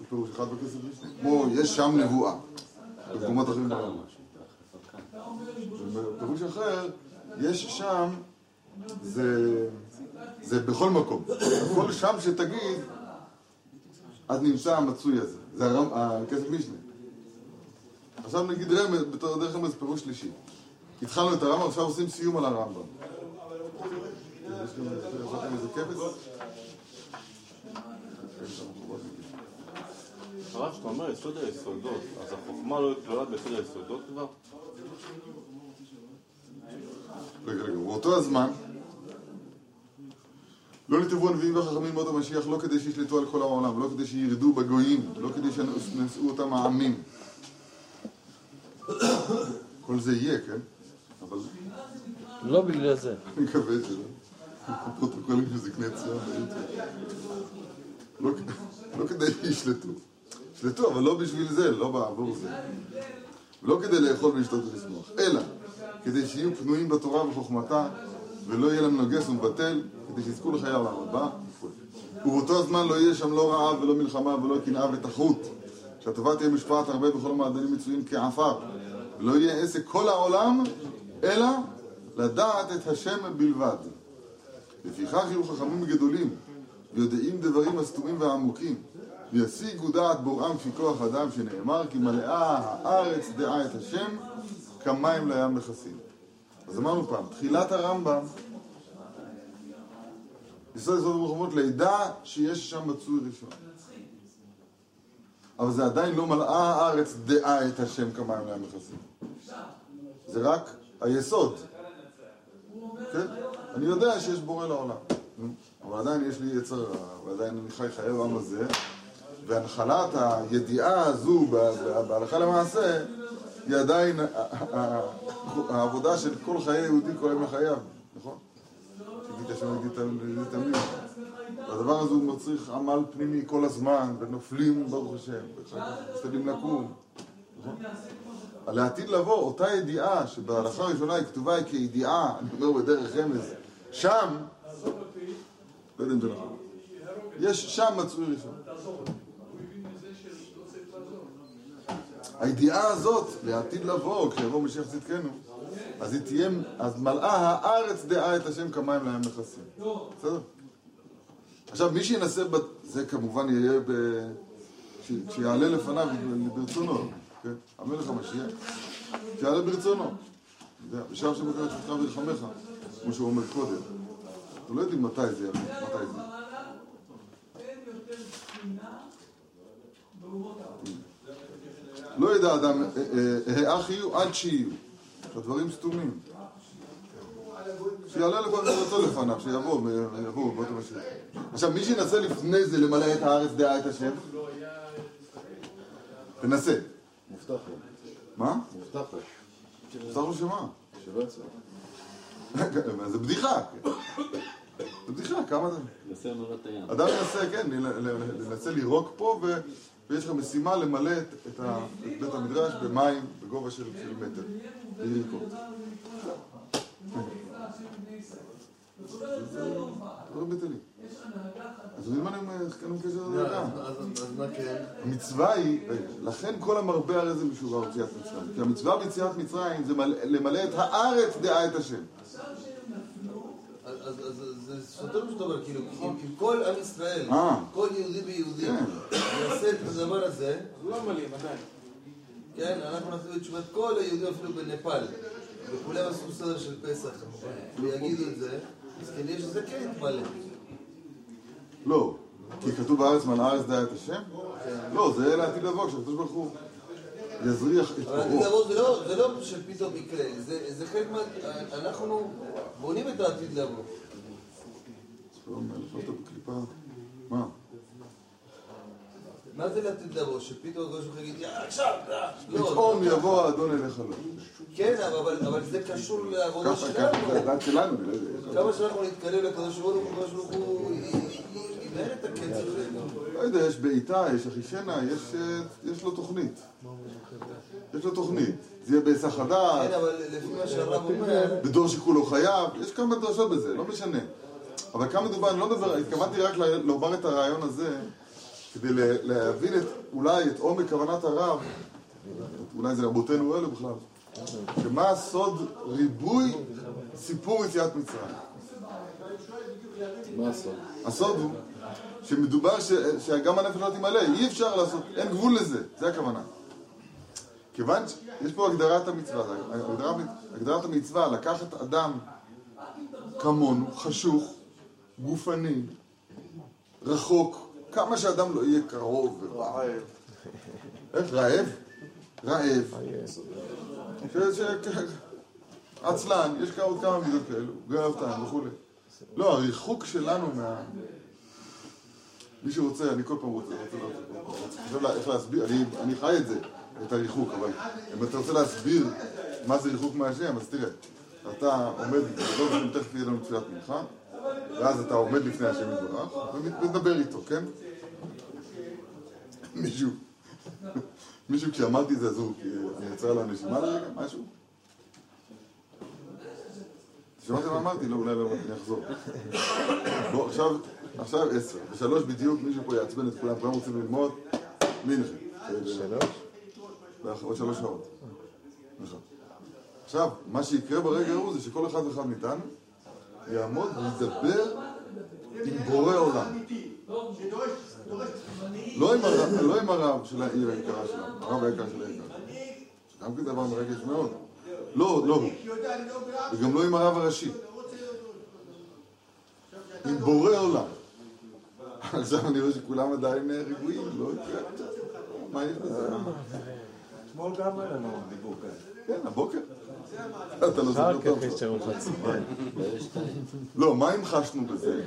זה פירוש אחד בכסף משנה. כמו, יש שם נבואה. במקומות אחרים בעולם. בפירוש אחר, יש שם, זה, זה בכל מקום. כל שם שתגיד, אז נמצא המצוי הזה. זה הרם, הכסף משנה. עכשיו נגיד רמז, בתור דרך רמז פירוש שלישי. התחלנו את הרמב"ם, עכשיו עושים סיום על הרמב"ם. יש לכם איזה? הרב, כשאתה אומר יסוד היסודות, אז החוכמה לא כלולה ביסוד היסודות כבר? רגע, רגע, באותו הזמן לא נתבעו הנביאים והחכמים מות המשיח לא כדי שישלטו על כל העולם, לא כדי שירדו בגויים, לא כדי שנשאו אותם העמים. כל זה יהיה, כן? אבל לא בגלל זה. אני מקווה שלא. הפרוטוקולים של זקני ציון ביוטיוב. לא לא כדי שישלטו. ישלטו, אבל לא בשביל זה, לא בעבור זה. לא כדי לאכול ולשתות ולשמוח, אלא כדי שיהיו פנויים בתורה ובחוכמתה, ולא יהיה להם נוגס ומבטל, כדי שיזכו לחיי העולם הבא. ובאותו הזמן לא יהיה שם לא רעב ולא מלחמה ולא קנאה ותחרות, שהטובה תהיה משפעת הרבה בכל המעדנים מצויים כעפר. ולא יהיה עסק כל העולם, אלא לדעת את השם בלבד. לפיכך יהיו חכמים גדולים, ויודעים דברים הסתומים והעמוקים, וישיגו דעת בוראם כפי כוח אדם, שנאמר כי מלאה הארץ דעה את השם, כמים לים מכסים. אז אמרנו פעם, תחילת הרמב"ם, יסוד יסוד המלחמות, לידע שיש שם מצוי ראשון. אבל זה עדיין לא מלאה הארץ דעה את השם כמים לים מכסים. זה רק היסוד. כן? אני יודע שיש בורא לעולם. אבל עדיין יש לי יצר רע, ועדיין אני חי חיי העולם הזה, והנחלת הידיעה הזו בהלכה למעשה, היא עדיין העבודה של כל חיי יהודי כל ימי חייו, נכון? תגיד השם יגיד תמיד. והדבר הזה הוא מצריך עמל פנימי כל הזמן, ונופלים ברוך השם, משתדלים לקום, נכון? על העתיד לבוא, אותה ידיעה שבהלכה הראשונה היא כתובה כידיעה, אני אומר בדרך רמז, שם, לא יודע אם זה נכון, יש שם מצוי ראשון. הידיעה הזאת, לעתיד לבוא, כשיבוא משיח צדקנו, אז היא תהיה, אז מלאה הארץ דעה את השם כמים לים מכסים. בסדר? עכשיו, מי שינסה. זה כמובן יהיה. שיעלה לפניו ברצונו, כן? המלך המשיח, שיעלה ברצונו. אתה יודע, בשם שמקרא את שפתך ורחמך, כמו שהוא אומר קודם. אנחנו לא יודעים מתי זה יבוא, מתי זה. לא ידע אדם, אה, אה, האח יהיו עד שיהיו. הדברים סתומים. שיעלה לכל מרצו לפניו, שיבוא, יבוא, בוא תמשיך. עכשיו, מי שינסה לפני זה למלא את הארץ דעה את השם, תנסה. מובטח לו. מה? מובטח לו. מובטח לו שמה? שלא יצא. זה בדיחה. זה בדיחה, כמה זה? נעשה מרת הים. אדם ינסה, כן, לנסה לירוק פה, ויש לך משימה למלא את, בית המדרש במים בגובה של, מטר. ליריקות. לא בטלים. אז מה אני אומר, איך כאן קשר אז מה כן? המצווה היא, רגע, לכן כל המרבה הרי זה משוגע ביציאת מצרים. כי המצווה ביציאת מצרים זה מל- למלא את הארץ דעה את השם. אז זה סותר מה שאתה אומר, כאילו, אם אם כל עם ישראל, אה. כל יהודי ויהודי, כן. יעשה את הדבר הזה, לא מלאים עדיין. כן, אנחנו נעשה את תשובת כל היהודים אפילו בנפאל, וכולם עשו סדר של פסח, ויגידו את זה, אז כנראה שזה כן יתמלא. לא. כי כתוב בארץ מלאה הארץ דעה את השם? לא, זה לעתיד לבוא, כשהקדוש ברוך הוא יזריח את פרעה. זה לא- לא שפתאום יקרה, זה חלק מה... אנחנו בונים את העתיד לבוא. מה? מה זה לעתיד לבוא? שפתאום הקדוש ברוך הוא יגיד, "יאללה, עכשיו, אה." לא, פתאום לא. יבוא האדון אליך לא. כן, אבל- זה קשור לעבודה שלנו. לא. כמה שאנחנו נתקרב לקדוש ברוך הוא, לא יודע, יש בעיטה, יש אחישנה, יש, אה, יש לו תוכנית. יש לו תוכנית. זה יהיה בהיסח כן, הדעת, אבל לפי מה שהרב אומר, בדור שכולו חייב, יש כמה דרשות בזה, לא משנה. אבל כאן מדובר, אני לא מדבר, התכוונתי רק לומר את הרעיון הזה, כדי להבין אולי את עומק כוונת הרב, אולי זה רבותינו אלו בכלל, שמה הסוד ריבוי סיפור יציאת מצרים. מה הסוד? הסוד הוא שמדובר ש, שגם הנפש לא תמלא, אי אפשר לעשות, אין גבול לזה, זה הכוונה. כיוון שיש פה הגדרת המצווה, הגדרת, הגדרת המצווה לקחת אדם כמונו, חשוך, גופני, רחוק, כמה שאדם לא יהיה קרוב ורעב. איך רעב? רעב. עצלן, יש עוד כמה מידות כאלו, גאוותן וכולי. לא, הריחוק שלנו מה... מי שרוצה, אני כל פעם רוצה, רוצה, איך להסביר, אני, חי את זה, את הריחוק, אבל אם אתה רוצה להסביר מה זה ריחוק מהשם, אז תראה, אתה עומד, לא תכף יהיה לנו תפילת מנחה, ואז אתה עומד לפני השם יתברך, ומדבר איתו, כן? מישהו, מישהו כשאמרתי את זה, אז הוא, אני יוצא על הנשימה לרגע, משהו? שמעת מה אמרתי? לא, אולי לא, אני אחזור. בוא, עכשיו, עכשיו עשר. בשלוש בדיוק מישהו פה יעצבן את כולם, כולם רוצים ללמוד מנחה. שלוש? עוד שלוש שעות. נכון. עכשיו, מה שיקרה ברגע ההוא זה שכל אחד ואחד מאיתנו יעמוד וידבר עם בורא עולם. לא עם הרב, לא של העיר היקרה שלנו, הרב היקר של היקר. גם כן דבר מרגש מאוד. לא, לא הוא. וגם לא עם הרב הראשי. עם בורא עולם. עכשיו אני רואה שכולם עדיין אה, רגועים, לא יקרה. מה יש בזה? אתמול גם היה לנו דיבור כזה. כן, הבוקר. אתה לא זוכר טוב. לא, מה המחשנו בזה?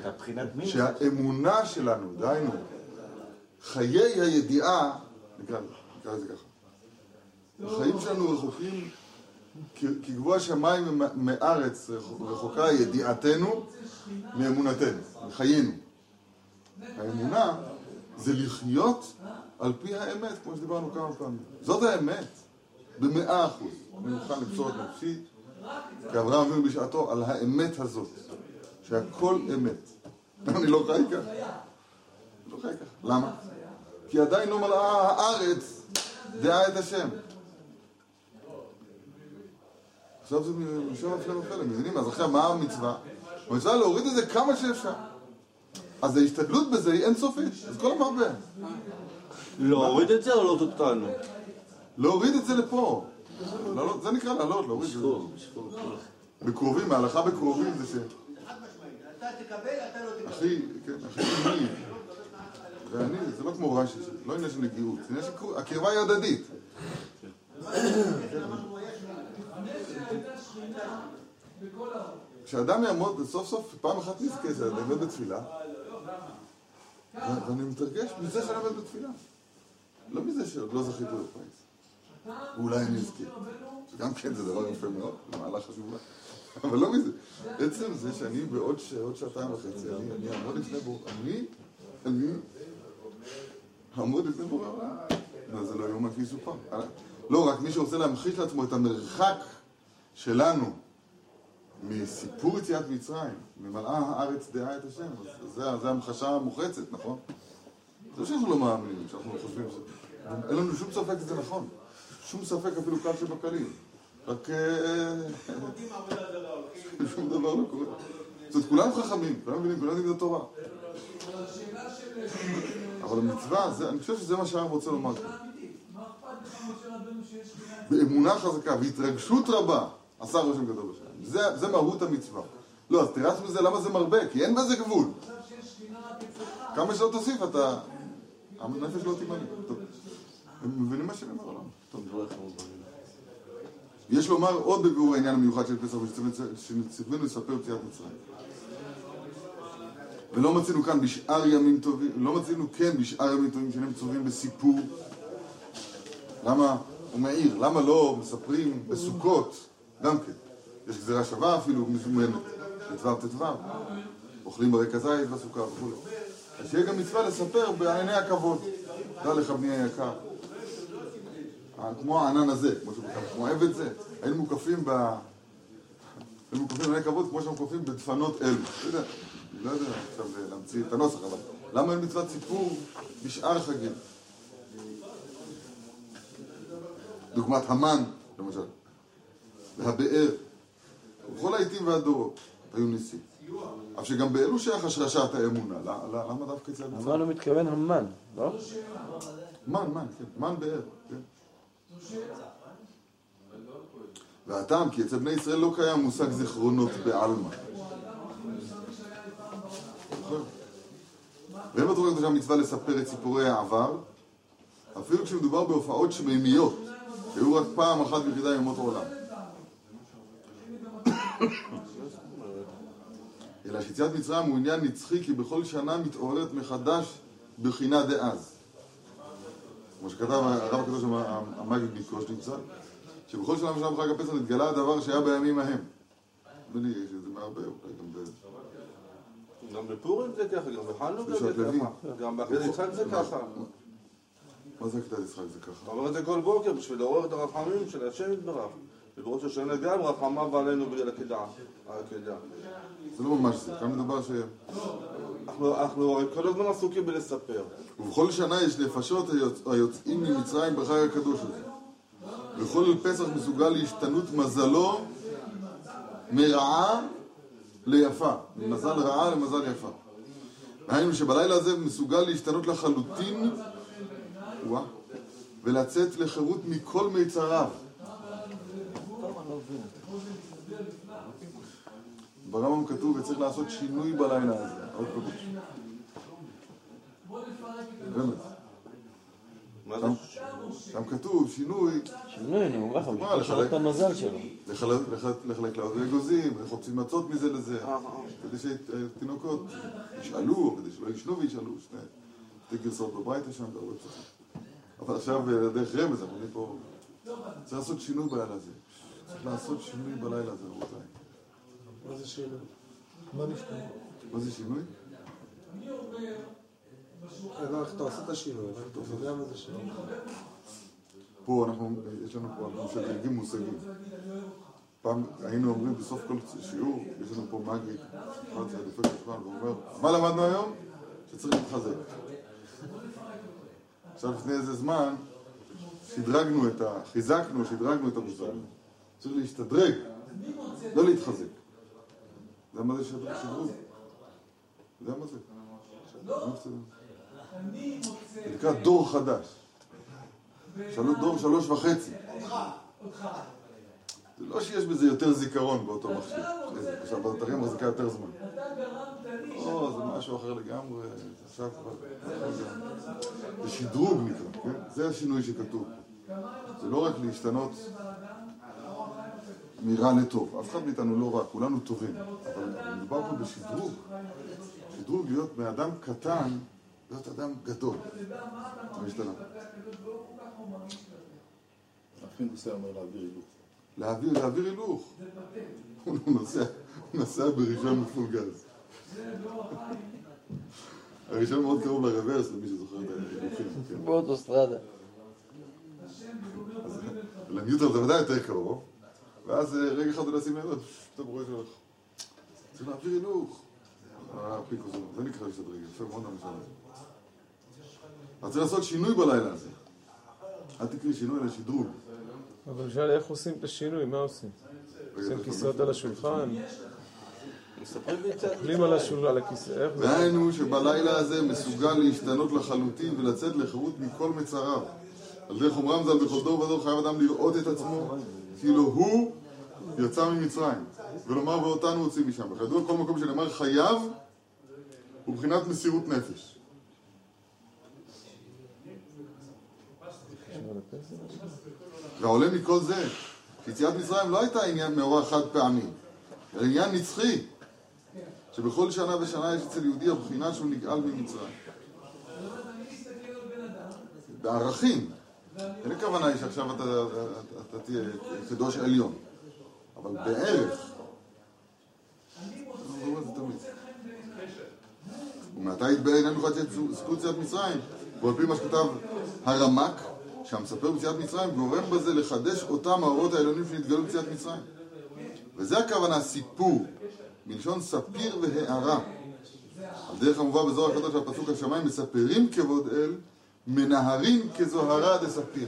שהאמונה שלנו, דהיינו, חיי הידיעה, נקרא לזה ככה, החיים שלנו רחוקים כגבוה שמיים מארץ, רחוק- רחוקה ידיעתנו מאמונתנו, מחיינו. האמונה זה לחיות על פי האמת, כמו שדיברנו כמה פעמים. זאת האמת, במאה אחוז. אני מוכן למסור את נפשי, כאברהם אבינו בשעתו, על האמת הזאת, שהכל אמת. אני לא חי כאן. לא חי ככה. למה? כי עדיין לא מלאה הארץ דעה את השם. עכשיו זה משם הפלא ופלא, מבינים? אז עכשיו מה המצווה? המצווה להוריד את זה כמה שאפשר. אז ההשתדלות בזה היא אינסופית, אז כל המרבה. להוריד את זה או להוריד אותנו? להוריד את זה לפה. לעלות, זה נקרא לעלות, להוריד את זה. בקרובים, ההלכה בקרובים זה ש... אחי, כן, אחי אני. ואני, זה לא כמו רש"י, זה לא עניין של נגיעות, זה עניין של הקרבה היא הדדית. כשאדם יעמוד, סוף סוף, פעם אחת נזכה, זה באמת בתפילה, ואני מתרגש מזה שאני עומד בתפילה. לא מזה שעוד לא זכיתי בפרייס. ואולי אני אזכה. שגם כן זה דבר יפה מאוד, זה מעלה חשובה. אבל לא מזה. עצם זה שאני בעוד שעתיים וחצי, אני אני אעמוד לפני בור... אני, אני אעמוד לפני בורא העולם. לא, זה לא יאומן כי יסופר. לא, רק מי שרוצה להמחיש לעצמו את המרחק שלנו מסיפור יציאת מצרים, ממלאה הארץ דעה את השם, אז זה המחשה המוחצת, נכון? זה לא שאנחנו לא מאמינים, שאנחנו חושבים ש... אין לנו שום ספק שזה נכון. שום ספק אפילו קל שבקלים. רק אה, שום דבר לא קורה. זאת אומרת, כולם חכמים, כולם מבינים, כולם יודעים את התורה. אבל המצווה, אני חושב שזה מה שהעם רוצה לומר. באמונה חזקה והתרגשות רבה עשה רושם גדול בשם. זה, זה מהות המצווה. לא, אז תראה מזה למה זה מרבה, כי אין בזה גבול. כמה שלא תוסיף, אתה... הנפש לא תימנע. טוב. הם מבינים מה שאני אומר? לא? טוב. יש לומר עוד בביאור העניין המיוחד של פסח שציווינו לספר יציאת מצרים. ולא מצינו כאן בשאר ימים טובים, לא מצינו כן בשאר ימים טובים שאינם צובעים בסיפור. למה, הוא מעיר, למה לא מספרים בסוכות, גם כן. יש גזירה שווה אפילו מזומנת, ט"ו ט"ו. אוכלים ברקע זית בסוכה וכו'. אז שיהיה גם מצווה לספר בעיני הכבוד. דע לך בני היקר. כמו הענן הזה, כמו עבד זה. היינו מוקפים ב... היינו מוקפים בעיני כבוד כמו שאנחנו מוקפים בדפנות אלו. לא לא יודע עכשיו להמציא את הנוסח, אבל למה אין מצוות סיפור בשאר חגים? דוגמת המן, למשל, והבאר, ובכל העיתים והדורות היו ניסים. אף שגם באלו שייך השרשת האמונה. למה דווקא אצל המן הוא מתכוון המן, לא? מן, מן, כן, מן באר, כן. והטעם, כי אצל בני ישראל לא קיים מושג זיכרונות בעלמא. ואין בתורה הקדושה מצווה לספר את סיפורי העבר, אפילו כשמדובר בהופעות שמימיות, שהיו רק פעם אחת ביחידה ימות העולם. אלא שיציאת מצרים הוא עניין נצחי, כי בכל שנה מתעוררת מחדש בחינה דאז. כמו שכתב הרב הקדוש המגיד מקושניצה, שבכל שנה ושנה בחג הפסח נתגלה הדבר שהיה בימים ההם. נדמה לי שזה מהרבה, אולי גם ב... גם בפורים זה ככה, גם בחנוכה זה. ככה, גם בעקדת יצחק זה ככה. מה זה עקדת יצחק זה ככה? אתה אומר את זה כל בוקר בשביל לעורר את הרחמים של השם יתברך. ובראש השנה גם רחמיו עלינו בגלל. העקדה. זה לא ממש זה, כאן מדובר ש... אנחנו הרי כל הזמן עסוקים בלספר. ובכל שנה יש נפשות היוצ- היוצאים ממצרים בחג הקדוש הזה. וכל פסח מסוגל להשתנות מזלו מרעה ליפה. ממזל רעה למזל יפה. היינו שבלילה הזה מסוגל להשתנות לחלוטין ולצאת לחירות מכל מיצריו. ברמב"ם כתוב וצריך לעשות שינוי בלילה הזה. עוד קודש. זה? שם- כתוב שינוי, שינוי, נו, ככה, מה, בשביל לשנות לחלק? את המזל שלו. לחלק לאוזני אגוזים, לחוצים מצות מזה לזה, אה, אה. כדי שתינוקות ישאלו, כדי שלא ישנו וישאלו, שתי גרסאות בברייתא שם, בהרבה פסחים. אבל עכשיו אה, דרך רמז, אנחנו פה, צריך לעשות שינוי בלילה הזה. צריך לעשות שינוי בלילה הזה, רבותיי. מה זה שינוי? מה נפתח? מה זה שינוי? לא, איך אתה עושה את השינוי, אבל אתה יודע מה זה שינוי. פה אנחנו, יש לנו פה, אנחנו משדרגים מושגים. פעם היינו אומרים בסוף כל שיעור, יש לנו פה זה דופק את הזמן ואומר, מה למדנו היום? שצריך להתחזק. עכשיו לפני איזה זמן, שדרגנו את ה... חיזקנו, שדרגנו את המושג. צריך להשתדרג, לא להתחזק. זה מה זה שדרג שדרוג. זה מה זה. מה זה? זה נקרא דור חדש. דור שלוש וחצי. זה לא שיש בזה יותר זיכרון באותו מכשיר. עכשיו, בטריה מחזיקה יותר זמן. לא, זה משהו אחר לגמרי. עכשיו. זה שדרוג נקרא, כן? זה השינוי שכתוב. זה לא רק להשתנות מרע לטוב. אף אחד מאיתנו לא רע, כולנו טובים. אבל מדובר פה בשדרוג. שדרוג להיות מאדם קטן, להיות אדם גדול. מה השתנה? הפינדוס היה אומר להעביר הילוך. להעביר, להעביר הילוך. הוא נוסע, בראשון מ full gas. הראשון מאוד קרוב לרוורס, למי שזוכר את ההילוכים. באוטוסטרדה. אז לניוטרל זה ודאי יותר קרוב, ואז אה, רגע אחד הוא לשים לב, פתאום רואה שלך. צריך להעביר הילוך. הפיקוס, זה נקרא להשתדרג, יפה מאוד המשל הזה. אז צריך לעשות שינוי בלילה הזה. אל תקראי שינוי, אלא שדרוג. אבל שאל איך עושים את השינוי, מה עושים? עושים כיסאות על השולחן, אוכלים על השולחן, על הכיסא, איך זה? דהיינו שבלילה הזה מסוגל להשתנות לחלוטין ולצאת לחירות מכל מצריו. על דרך אומרם ז"ל בכל דור ודור חייב אדם לראות את עצמו כאילו הוא יצא ממצרים ולומר ואותנו הוציא משם. וכידוע כל מקום שנאמר חייב הוא מבחינת מסירות נפש. והעולה מכל זה שיציאת מצרים לא הייתה עניין מאורע חד פעמי, אלא עניין נצחי שבכל שנה ושנה יש אצל יהודי הבחינה שהוא נגאל ממצרים. בערכים. אין הכוונה היא שעכשיו אתה, תהיה קדוש עליון, אבל בערך. תמיד. ומעתה יתבהר עניין מיוחד סיפור יציאת מצרים, ועל פי מה שכתב הרמק, שהמספר ביציאת מצרים, גורם בזה לחדש אותם האורות העליונים שנתגלו ביציאת מצרים. וזה הכוונה סיפור, מלשון ספיר והערה. על דרך המובא בזוהר הקדוש והפסוק השמיים, מספרים כבוד אל, מנהרים כזוהרה דספיר.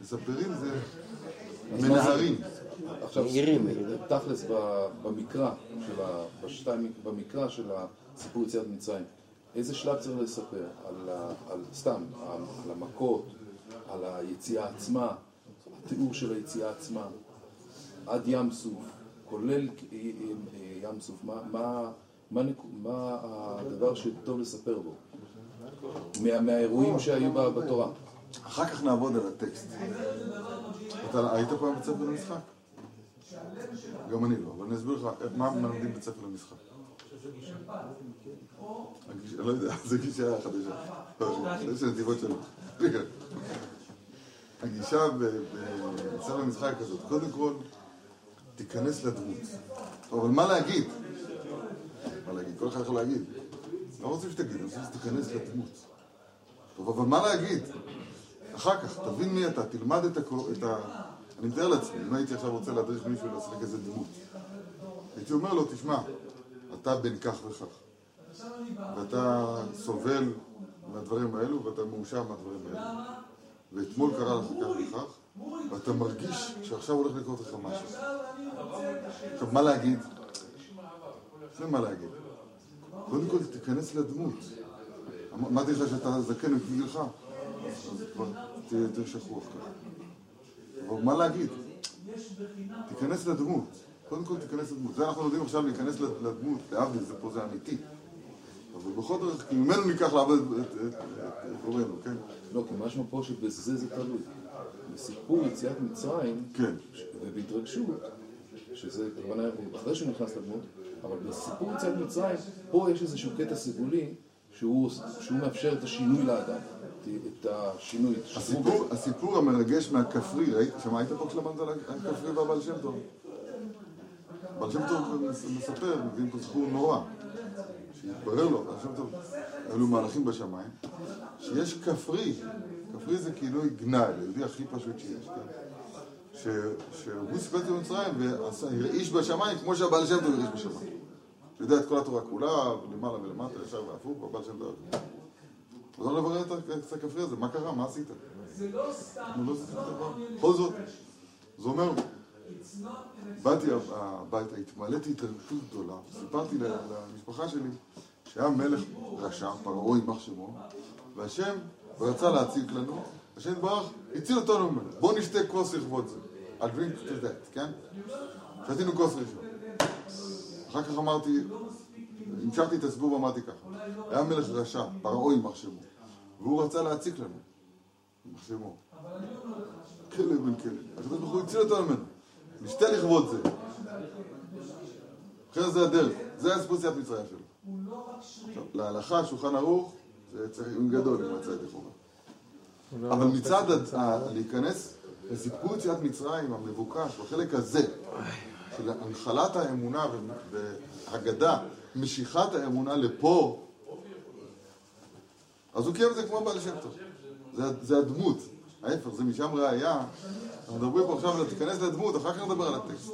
מספרים זה מנהרים. עכשיו. תכלס במקרא, של ה- במקרא של הסיפור יציאת מצרים, איזה שלב צריך לספר? על, על סתם, על, המכות, על היציאה עצמה, התיאור של היציאה עצמה, עד ים סוף, כולל אה, אה, ים סוף, מה הדבר שטוב לספר בו? מה, מהאירועים שהיו בתורה. אחר כך נעבוד על הטקסט. אתה היית פעם בית ספר למשחק? גם אני לא, אבל אני אסביר לך מה מלמדים בית ספר למשחק. אני לא יודע, זו גישה חדשה. לא, יש נתיבות שלו. הגישה ב- בבית ספר למשחק היא כזאת, קודם כל, תיכנס לדמות. אבל מה להגיד? מה להגיד? כל אחד יכול להגיד. לא רוצים שתגיד, אני רוצה שתיכנס לדמות. טוב, אבל מה להגיד? אחר כך, תבין מי אתה, תלמד את. את ה... אני מתאר לעצמי, אם הייתי עכשיו רוצה להדריך מישהו לשחק איזה דמות, הייתי אומר לו, תשמע, אתה בן כך וכך, ואתה סובל מהדברים האלו, ואתה מאושר מהדברים האלו, ואתמול קרה לך כך וכך, ואתה מרגיש שעכשיו הולך לקרות לך משהו. עכשיו, מה להגיד? זה מה להגיד. קודם כל, תיכנס לדמות. אמרתי לך שאתה זקן מגילך, אז כבר תהיה יותר שכוח ככה. אבל מה להגיד? תיכנס לדמות. קודם כל תיכנס לדמות. זה אנחנו יודעים עכשיו להיכנס לדמות, להבדיל, זה פה זה אמיתי. אבל בכל דרך, כי ממנו ניקח לעבוד את- גורנו, כן? לא, כי משמע פה שבזה זה תלוי. בסיפור יציאת מצרים, כן. ובהתרגשות, שזה אחרי שהוא נכנס לדמות, אבל בסיפור יציאת מצרים, פה יש איזשהו קטע סיבולי שהוא, שהוא מאפשר את השינוי לאדם, את- השינוי, את הסיפור, הסיפור המרגש מהכפרי, ראית, שמעת פה כשלמדת על הכפרי והבעל שם טוב? בעל שם טוב מס- מספר, מביאים פה סיפור נורא. שהתברר לו, בעל שם טוב, היו לו מהלכים בשמיים, שיש כפרי, כפרי זה כינוי גנאי, ליהודי הכי פשוט שיש, כן? שהוא סיפר את זה במצרים והרעיש בשמיים כמו שהבעל שם טוב הרעיש בשמיים. הוא יודע את כל התורה כולה, למעלה ולמטה, ישר והפוך, והבעל שם טוב. אז לא לברר את הכפרי הזה, מה קרה, מה עשית? הוא לא עשית דבר. בכל זאת, זה אומר, באתי הביתה, התמלאתי התרגשות גדולה, סיפרתי למשפחה שלי שהיה מלך רשע, פרעה יימח שמו, והשם רצה להציג לנו, השם יתברך הציל אותנו ממנו, בואו נשתה כוס לכבוד זה, I'll drink to that, כן? שתינו כוס ראשון. אחר כך אמרתי, המשכתי את הסיבוב ואמרתי ככה, היה מלך רשע, פרעה יימח שמו, והוא רצה להציק לנו, יימח שמו. כלב בן כלב, הקדוש ברוך הוא הציל אותנו ממנו, נשתה לכבוד זה. אחרי זה הדרך, זה הסיפור יציאת מצרים שלו. להלכה, שולחן ערוך, זה צריך עם גדול אם מצא ידי חובה. אבל מצד להיכנס לסיפור יציאת מצרים המבוקש, בחלק הזה, של הנחלת האמונה והגדה, משיכת האמונה לפה, אז הוא קיים את זה כמו בעל שם טוב. זה, זה הדמות. ההפך, זה משם ראייה. אנחנו מדברים פה עכשיו תיכנס לדמות, אחר כך נדבר על הטקסט.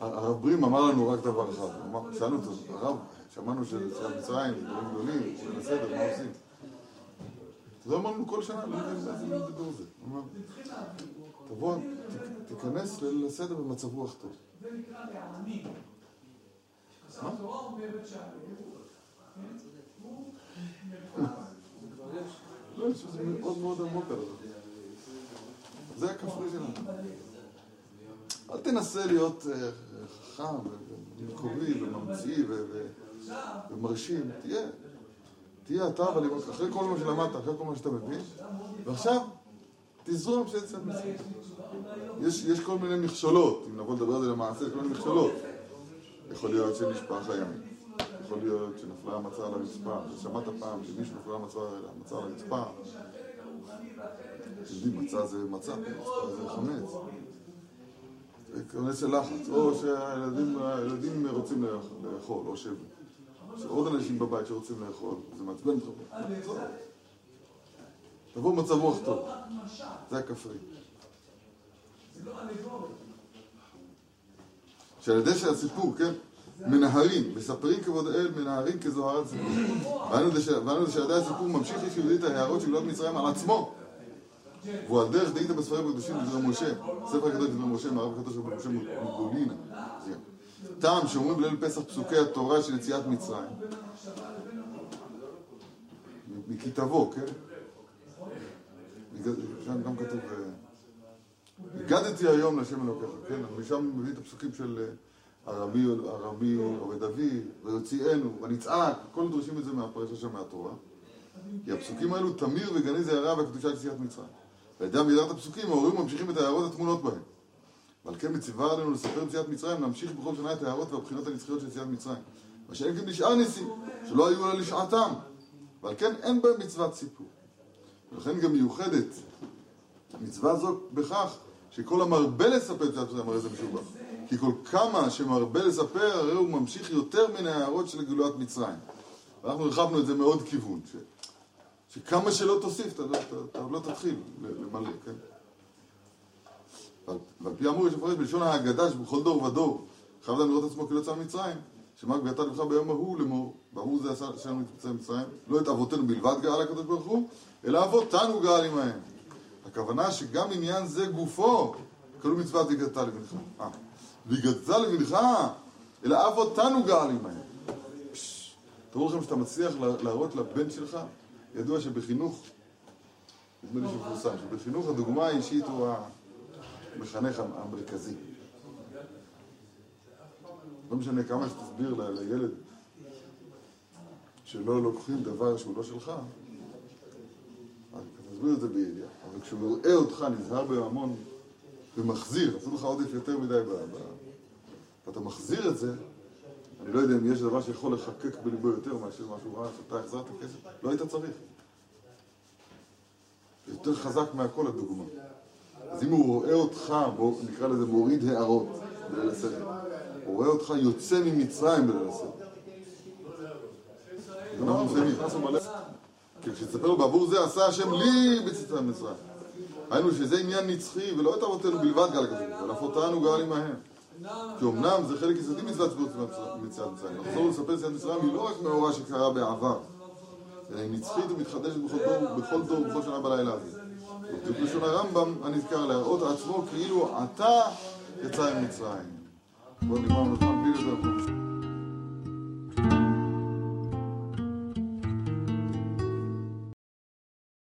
הרב ברים אמר לנו רק דבר אחד, שאלנו אותו, הרב, שמענו של מצרים, דברים גדולים, זה בסדר, מה עושים? אז הוא אמר לנו כל שנה, לא יודע איזה זה. הוא אמר, תבוא, תיכנס ליל הסדר במצב רוח טוב. מה? לא, אני חושב שזה מאוד מאוד עמוק על זה. זה הכפרי שלנו. אל תנסה להיות אה, חכם ומקורי וממציא ו- ומרשים. תהיה, תהיה אתה, אבל אחרי כל מה שלמדת, אחרי כל מה שאתה מבין, ועכשיו תזרום שאצל מצרים. יש, יש כל מיני מכשולות, אם נבוא לדבר על זה למעשה, יש כל מיני מכשולות. יכול להיות שנשפך הימים, יכול להיות שנפלה המצה על הרצפה. שמעת פעם שמישהו נפלה המצה על הרצפה? אתם יודעים, מצה זה מצה, רצפה זה חמץ. כונס ללחץ, או שהילדים הילדים רוצים לאכ- לאכול, או שיש עוד אנשים בבית שרוצים לאכול, זה מעצבן אותך. תבוא במצב רוח טוב, זה הכפרי. שעל ידי שהסיפור, כן, מנהרים, מספרים כבוד האל, מנהרים כזוהרת סיפור. ואנו זה ש- ואנו זה שעל ידי הסיפור ממשיך איש יהודי את ההערות של גלות מצרים על עצמו. והוא על דרך דאית בספרים הקדושים דברי משה, ספר הקדוש דברי משה, מערב הקדוש דברי משה מגולינה. טעם שאומרים בליל פסח פסוקי התורה של יציאת מצרים. מכי תבוא, כן? שם גם כתוב, אה, הגדתי היום להשם אלוקיך, כן? משם מביא את הפסוקים של אה, הרבי, הרבי עובד אבי, ויוציאנו, ונצעק, הכל דורשים את זה מהפרשה שם מהתורה. כי הפסוקים האלו תמיר וגני זה הרע והקדושה של יציאת מצרים. ועל ידי אמירת הפסוקים ההורים ממשיכים את ההערות הטמונות בהם. ועל כן מצווה עלינו לספר יציאת מצרים, להמשיך בכל שנה את ההערות והבחינות הנצחיות של יציאת מצרים. מה שאין כן לשאר ניסים, שלא היו לה לשעתם. ועל כן אין בהם מצוות סיפור. ולכן גם מיוחדת מצווה זו בכך שכל המרבה לספר יציאת מצרים הרי זה משובח. כי כל כמה שמרבה לספר, הרי הוא ממשיך יותר מן ההערות של גאולת מצרים. ואנחנו הרחבנו את זה מאוד כיוון, ש... שכמה שלא תוסיף, אתה, לא- עוד לא תתחיל למלא, כן? ועל פי האמור יש לפרש בלשון ההגדה שבכל דור ודור חייב אדם לראות עצמו כאילו יצא ממצרים, שמה גביית לבך ביום ההוא לאמור, ואמרו זה עשה השם יצא ממצרים, לא את אבותינו בלבד גאל הקדוש ברוך הוא, אלא אבותינו גאל עמהם. הכוונה שגם עניין זה גופו, כלום מצוות והגדת לבנך. אה, לבנך, אלא אבותינו גאל עמהם. תראו לכם שאתה מצליח לה- להראות לבן שלך, ידוע שבחינוך, נדמה לי שבחינוך הדוגמה האישית הוא המחנך המרכזי. לא משנה כמה שתסביר לילד שלא לוקחים דבר שהוא לא שלך, תסביר את זה בידיעה. אבל כשהוא רואה אותך נזהר בממון ומחזיר, עשו לך עודף יותר מדי ואתה מחזיר את זה, אני לא יודע אם יש דבר שיכול לחקק בליבו יותר מאשר מה שהוא ראה, שאתה החזרת כסף, לא היית צריך. יותר חזק מהכל הדוגמה. אז אם הוא רואה אותך, בוא נקרא לזה מוריד הערות בליל הסדר, הוא רואה אותך יוצא ממצרים בליל הסדר. כי כשתספר לו בעבור זה עשה השם לי בצאתה ממצרים. היינו שזה עניין נצחי ולא את אבותינו בלבד גל כזה, אבל אף אותנו גל עמהם. כי אמנם זה חלק יסודי מצוות מציאת מצרים. לחזור ולספר יציאת מצרים היא לא רק מאורע שקרה בעבר, אלא היא נצחית ומתחדשת בכל דור ובכל שנה בלילה הזה. ובדיוק לשון הרמב"ם הנזכר להראות עצמו כאילו עתה יצא ממצרים. בואו נגמר בזמן בלי לדבר.